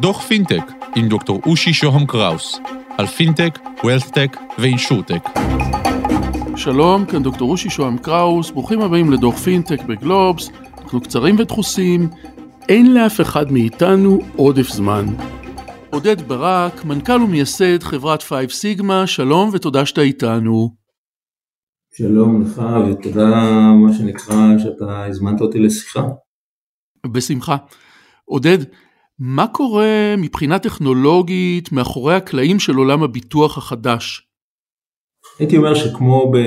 דוח פינטק עם דוקטור אושי שוהם קראוס על פינטק, וולת'טק ואינשורטק. שלום, כאן דוקטור אושי שוהם קראוס, ברוכים הבאים לדוח פינטק בגלובס, אנחנו קצרים ודחוסים, אין לאף אחד מאיתנו עודף זמן. עודד ברק, מנכ"ל ומייסד חברת Five Sigma, שלום ותודה שאתה איתנו. שלום לך ותודה מה שנקרא שאתה הזמנת אותי לשיחה. בשמחה. עודד, מה קורה מבחינה טכנולוגית מאחורי הקלעים של עולם הביטוח החדש? הייתי אומר שכמו ב...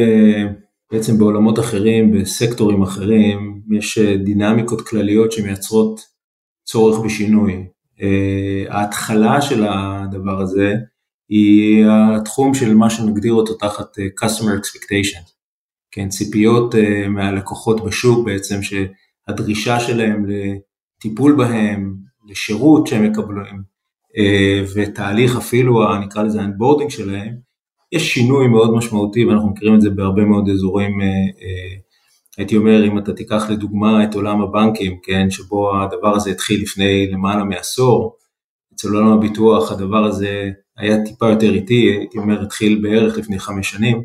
בעצם בעולמות אחרים, בסקטורים אחרים, יש דינמיקות כלליות שמייצרות צורך בשינוי. אה, ההתחלה של הדבר הזה היא התחום של מה שנגדיר אותו תחת אה, customer expectations, כן, ציפיות אה, מהלקוחות בשוק בעצם שהדרישה שלהם לטיפול בהם, לשירות שהם מקבלים ותהליך אפילו נקרא לזה ה onboarding שלהם, יש שינוי מאוד משמעותי ואנחנו מכירים את זה בהרבה מאוד אזורים הייתי אומר, אם אתה תיקח לדוגמה את עולם הבנקים, כן, שבו הדבר הזה התחיל לפני למעלה מעשור, אצל עולם הביטוח הדבר הזה היה טיפה יותר איטי, הייתי אומר, התחיל בערך לפני חמש שנים,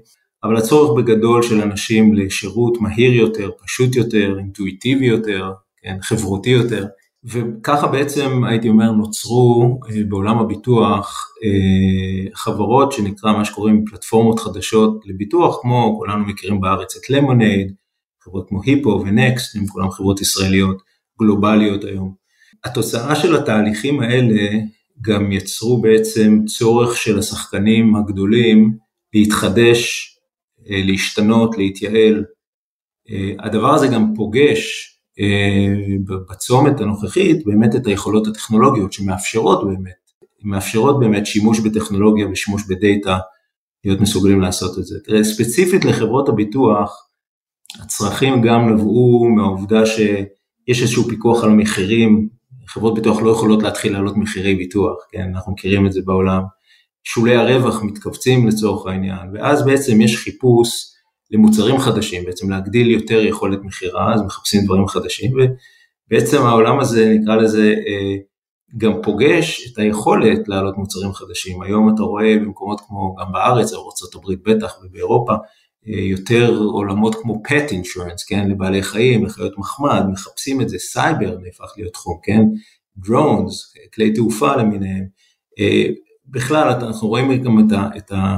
אבל הצורך בגדול של אנשים לשירות מהיר יותר, פשוט יותר, אינטואיטיבי יותר, כן, חברותי יותר, וככה בעצם הייתי אומר נוצרו אה, בעולם הביטוח אה, חברות שנקרא מה שקוראים פלטפורמות חדשות לביטוח, כמו כולנו מכירים בארץ את למונייד, חברות כמו היפו ונקסט, הם כולם חברות ישראליות גלובליות היום. התוצאה של התהליכים האלה גם יצרו בעצם צורך של השחקנים הגדולים להתחדש, להשתנות, להתייעל. אה, הדבר הזה גם פוגש אה, בצומת הנוכחית באמת את היכולות הטכנולוגיות שמאפשרות באמת, מאפשרות באמת שימוש בטכנולוגיה ושימוש בדאטה להיות מסוגלים לעשות את זה. תראה, ספציפית לחברות הביטוח, הצרכים גם נבעו מהעובדה שיש איזשהו פיקוח על המחירים, חברות ביטוח לא יכולות להתחיל להעלות מחירי ביטוח, כן, אנחנו מכירים את זה בעולם, שולי הרווח מתכווצים לצורך העניין, ואז בעצם יש חיפוש למוצרים חדשים, בעצם להגדיל יותר יכולת מכירה, אז מחפשים דברים חדשים, ובעצם העולם הזה, נקרא לזה, אה, גם פוגש את היכולת להעלות מוצרים חדשים. היום אתה רואה במקומות כמו, גם בארץ, ארה"ב בטח ובאירופה, יותר עולמות כמו pet insurance, כן, לבעלי חיים, לחיות מחמד, מחפשים את זה, סייבר נהפך להיות תחום, כן, drones, כלי תעופה למיניהם, אה, בכלל אנחנו רואים גם את ה... את ה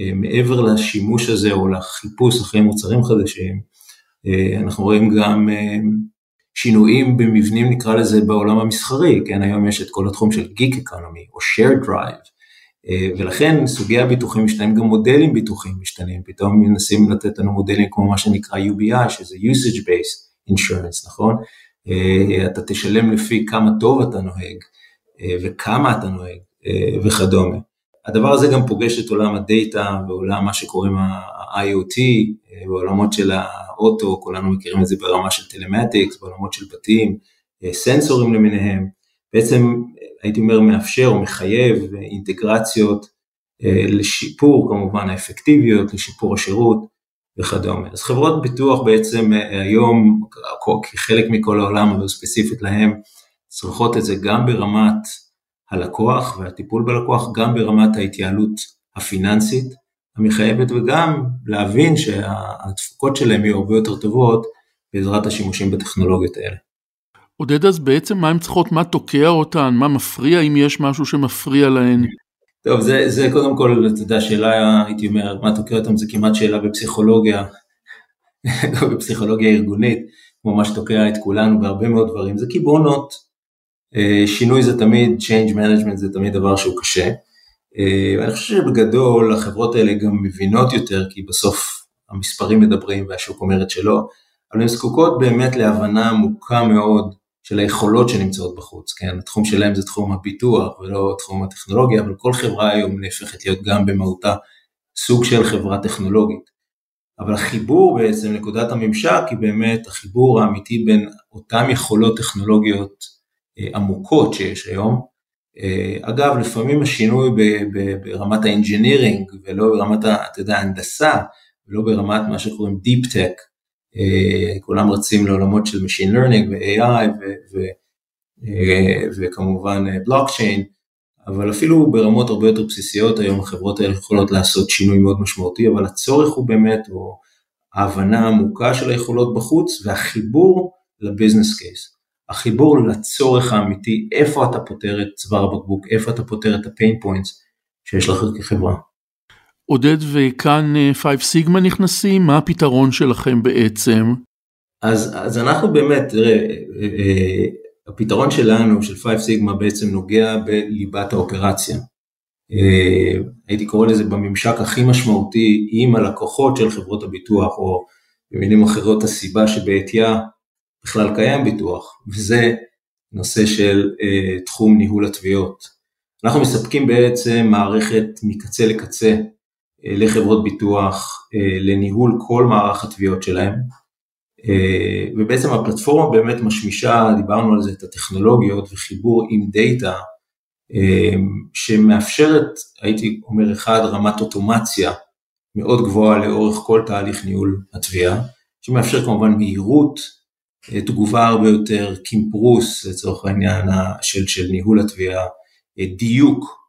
אה, מעבר לשימוש הזה או לחיפוש אחרי מוצרים חדשים, אה, אנחנו רואים גם שינויים במבנים נקרא לזה בעולם המסחרי, כן, היום יש את כל התחום של Geek Economy או Share Drive, אה, ולכן סוגי הביטוחים משתנים, גם מודלים ביטוחים משתנים, פתאום מנסים לתת לנו מודלים כמו מה שנקרא UBI, שזה usage based insurance, נכון? אה, אתה תשלם לפי כמה טוב אתה נוהג אה, וכמה אתה נוהג וכדומה. הדבר הזה גם פוגש את עולם הדאטה ועולם מה שקוראים ה-IoT, בעולמות של האוטו, כולנו מכירים את זה ברמה של טלמטיקס, בעולמות של בתים, סנסורים למיניהם. בעצם הייתי אומר מאפשר או מחייב אינטגרציות אה, לשיפור כמובן האפקטיביות, לשיפור השירות וכדומה. אז חברות ביטוח בעצם אה, היום כחלק מכל העולם אבל ספציפית להם צריכות את זה גם ברמת הלקוח והטיפול בלקוח, גם ברמת ההתייעלות הפיננסית המחייבת וגם להבין שהתפוקות שלהם יהיו הרבה יותר טובות בעזרת השימושים בטכנולוגיות האלה. עודד, אז בעצם מה הן צריכות, מה תוקע אותן, מה מפריע, אם יש משהו שמפריע להן? טוב, זה, זה קודם כל, אתה יודע, שאלה, הייתי אומר, מה תוקע אותן זה כמעט שאלה בפסיכולוגיה, בפסיכולוגיה ארגונית, כמו מה שתוקע את כולנו בהרבה מאוד דברים, זה קיבעונות. אה, שינוי זה תמיד, change management זה תמיד דבר שהוא קשה. אה, ואני חושב שבגדול החברות האלה גם מבינות יותר, כי בסוף המספרים מדברים והשוק אומר את שלו, אבל הן זקוקות באמת להבנה עמוקה מאוד של היכולות שנמצאות בחוץ, כן, התחום שלהם זה תחום הפיתוח ולא תחום הטכנולוגיה, אבל כל חברה היום נהפכת להיות גם במהותה סוג של חברה טכנולוגית. אבל החיבור בעצם, נקודת הממשק היא באמת החיבור האמיתי בין אותן יכולות טכנולוגיות עמוקות שיש היום. אה, אגב, לפעמים השינוי ברמת האנג'ינירינג ולא ברמת, אתה יודע, ההנדסה, ולא ברמת מה שקוראים Deep Tech, אה, כולם רצים לעולמות של Machine Learning ו-AI וכמובן בלוקצ'יין, אבל אפילו ברמות הרבה יותר בסיסיות היום החברות האלה יכולות לעשות שינוי מאוד משמעותי, אבל הצורך הוא באמת, או ההבנה העמוקה של היכולות בחוץ והחיבור ל business case. החיבור לצורך האמיתי, איפה אתה פותר את צוואר הבקבוק, איפה אתה פותר את ה pain points שיש לך כחברה. עודד וכאן Five אה, סיגמה נכנסים, מה הפתרון שלכם בעצם? אז, אז אנחנו באמת, תראה, אה, אה, הפתרון שלנו, של 5 סיגמה, בעצם נוגע בליבת האופרציה. הייתי קורא לזה בממשק הכי משמעותי עם הלקוחות של חברות הביטוח, או במילים אחרות הסיבה שבעטייה בכלל קיים ביטוח, וזה נושא של uh, תחום ניהול התביעות. אנחנו מספקים בעצם מערכת מקצה לקצה uh, לחברות ביטוח uh, לניהול כל מערך התביעות שלהם, uh, ובעצם הפלטפורמה באמת משמישה, דיברנו על זה, את הטכנולוגיות וחיבור עם דאטה, uh, שמאפשרת, הייתי אומר אחד, רמת אוטומציה מאוד גבוהה לאורך כל תהליך ניהול התביעה, שמאפשר כמובן מהירות, תגובה הרבה יותר קימפרוס לצורך העניין של, של ניהול התביעה, דיוק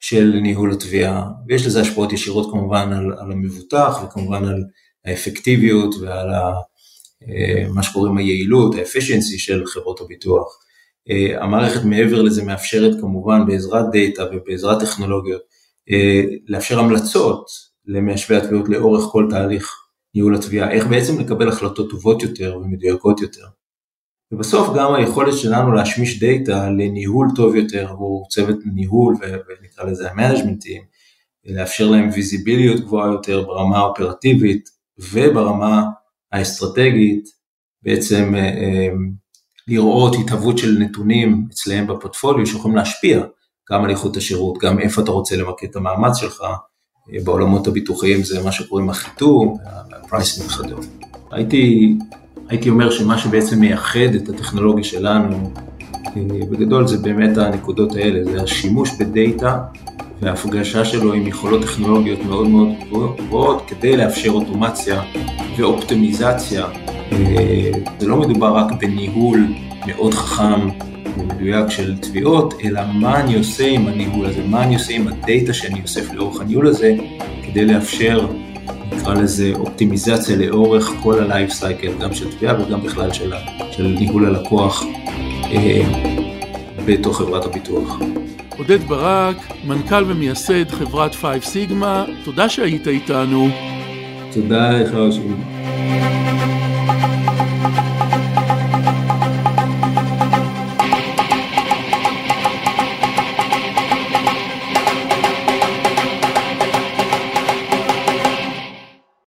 של ניהול התביעה, ויש לזה השפעות ישירות כמובן על, על המבוטח וכמובן על האפקטיביות ועל ה, אה, מה שקוראים היעילות, ה efficiency של חברות הביטוח. אה, המערכת מעבר לזה מאפשרת כמובן בעזרת דאטה ובעזרת טכנולוגיות אה, לאפשר המלצות למיישבי התביעות לאורך כל תהליך ניהול התביעה, איך בעצם לקבל החלטות טובות יותר ומדויקות יותר. ובסוף גם היכולת שלנו להשמיש דאטה לניהול טוב יותר עבור צוות ניהול ונקרא לזה ה management team, לאפשר להם ויזיביליות גבוהה יותר ברמה האופרטיבית וברמה האסטרטגית, בעצם אה, אה, לראות התהוות של נתונים אצלהם בפורטפוליו שיכולים להשפיע גם על איכות השירות, גם איפה אתה רוצה למקד את המאמץ שלך, בעולמות הביטוחיים זה מה שקוראים החיתום, ה pricing וכדומה. הייתי, הייתי אומר שמה שבעצם מייחד את הטכנולוגיה שלנו, אה, בגדול זה באמת הנקודות האלה, זה השימוש בדאטה וההפגשה שלו עם יכולות טכנולוגיות מאוד מאוד גבוהות כדי לאפשר אוטומציה ואופטימיזציה. אה, זה לא מדובר רק בניהול מאוד חכם ומדויק של תביעות, אלא מה אני עושה עם הניהול הזה, מה אני עושה עם הדאטה שאני אוסף לאורך הניהול הזה, כדי לאפשר, נקרא לזה אופטימיזציה לאורך כל ה-life cycle, גם של תביעה וגם בכלל של, של ניהול הלקוח אה, בתוך חברת הביטוח. עודד ברק, מנכ"ל ומייסד חברת 5 סיגמה, תודה שהיית איתנו. תודה לך, שמעון.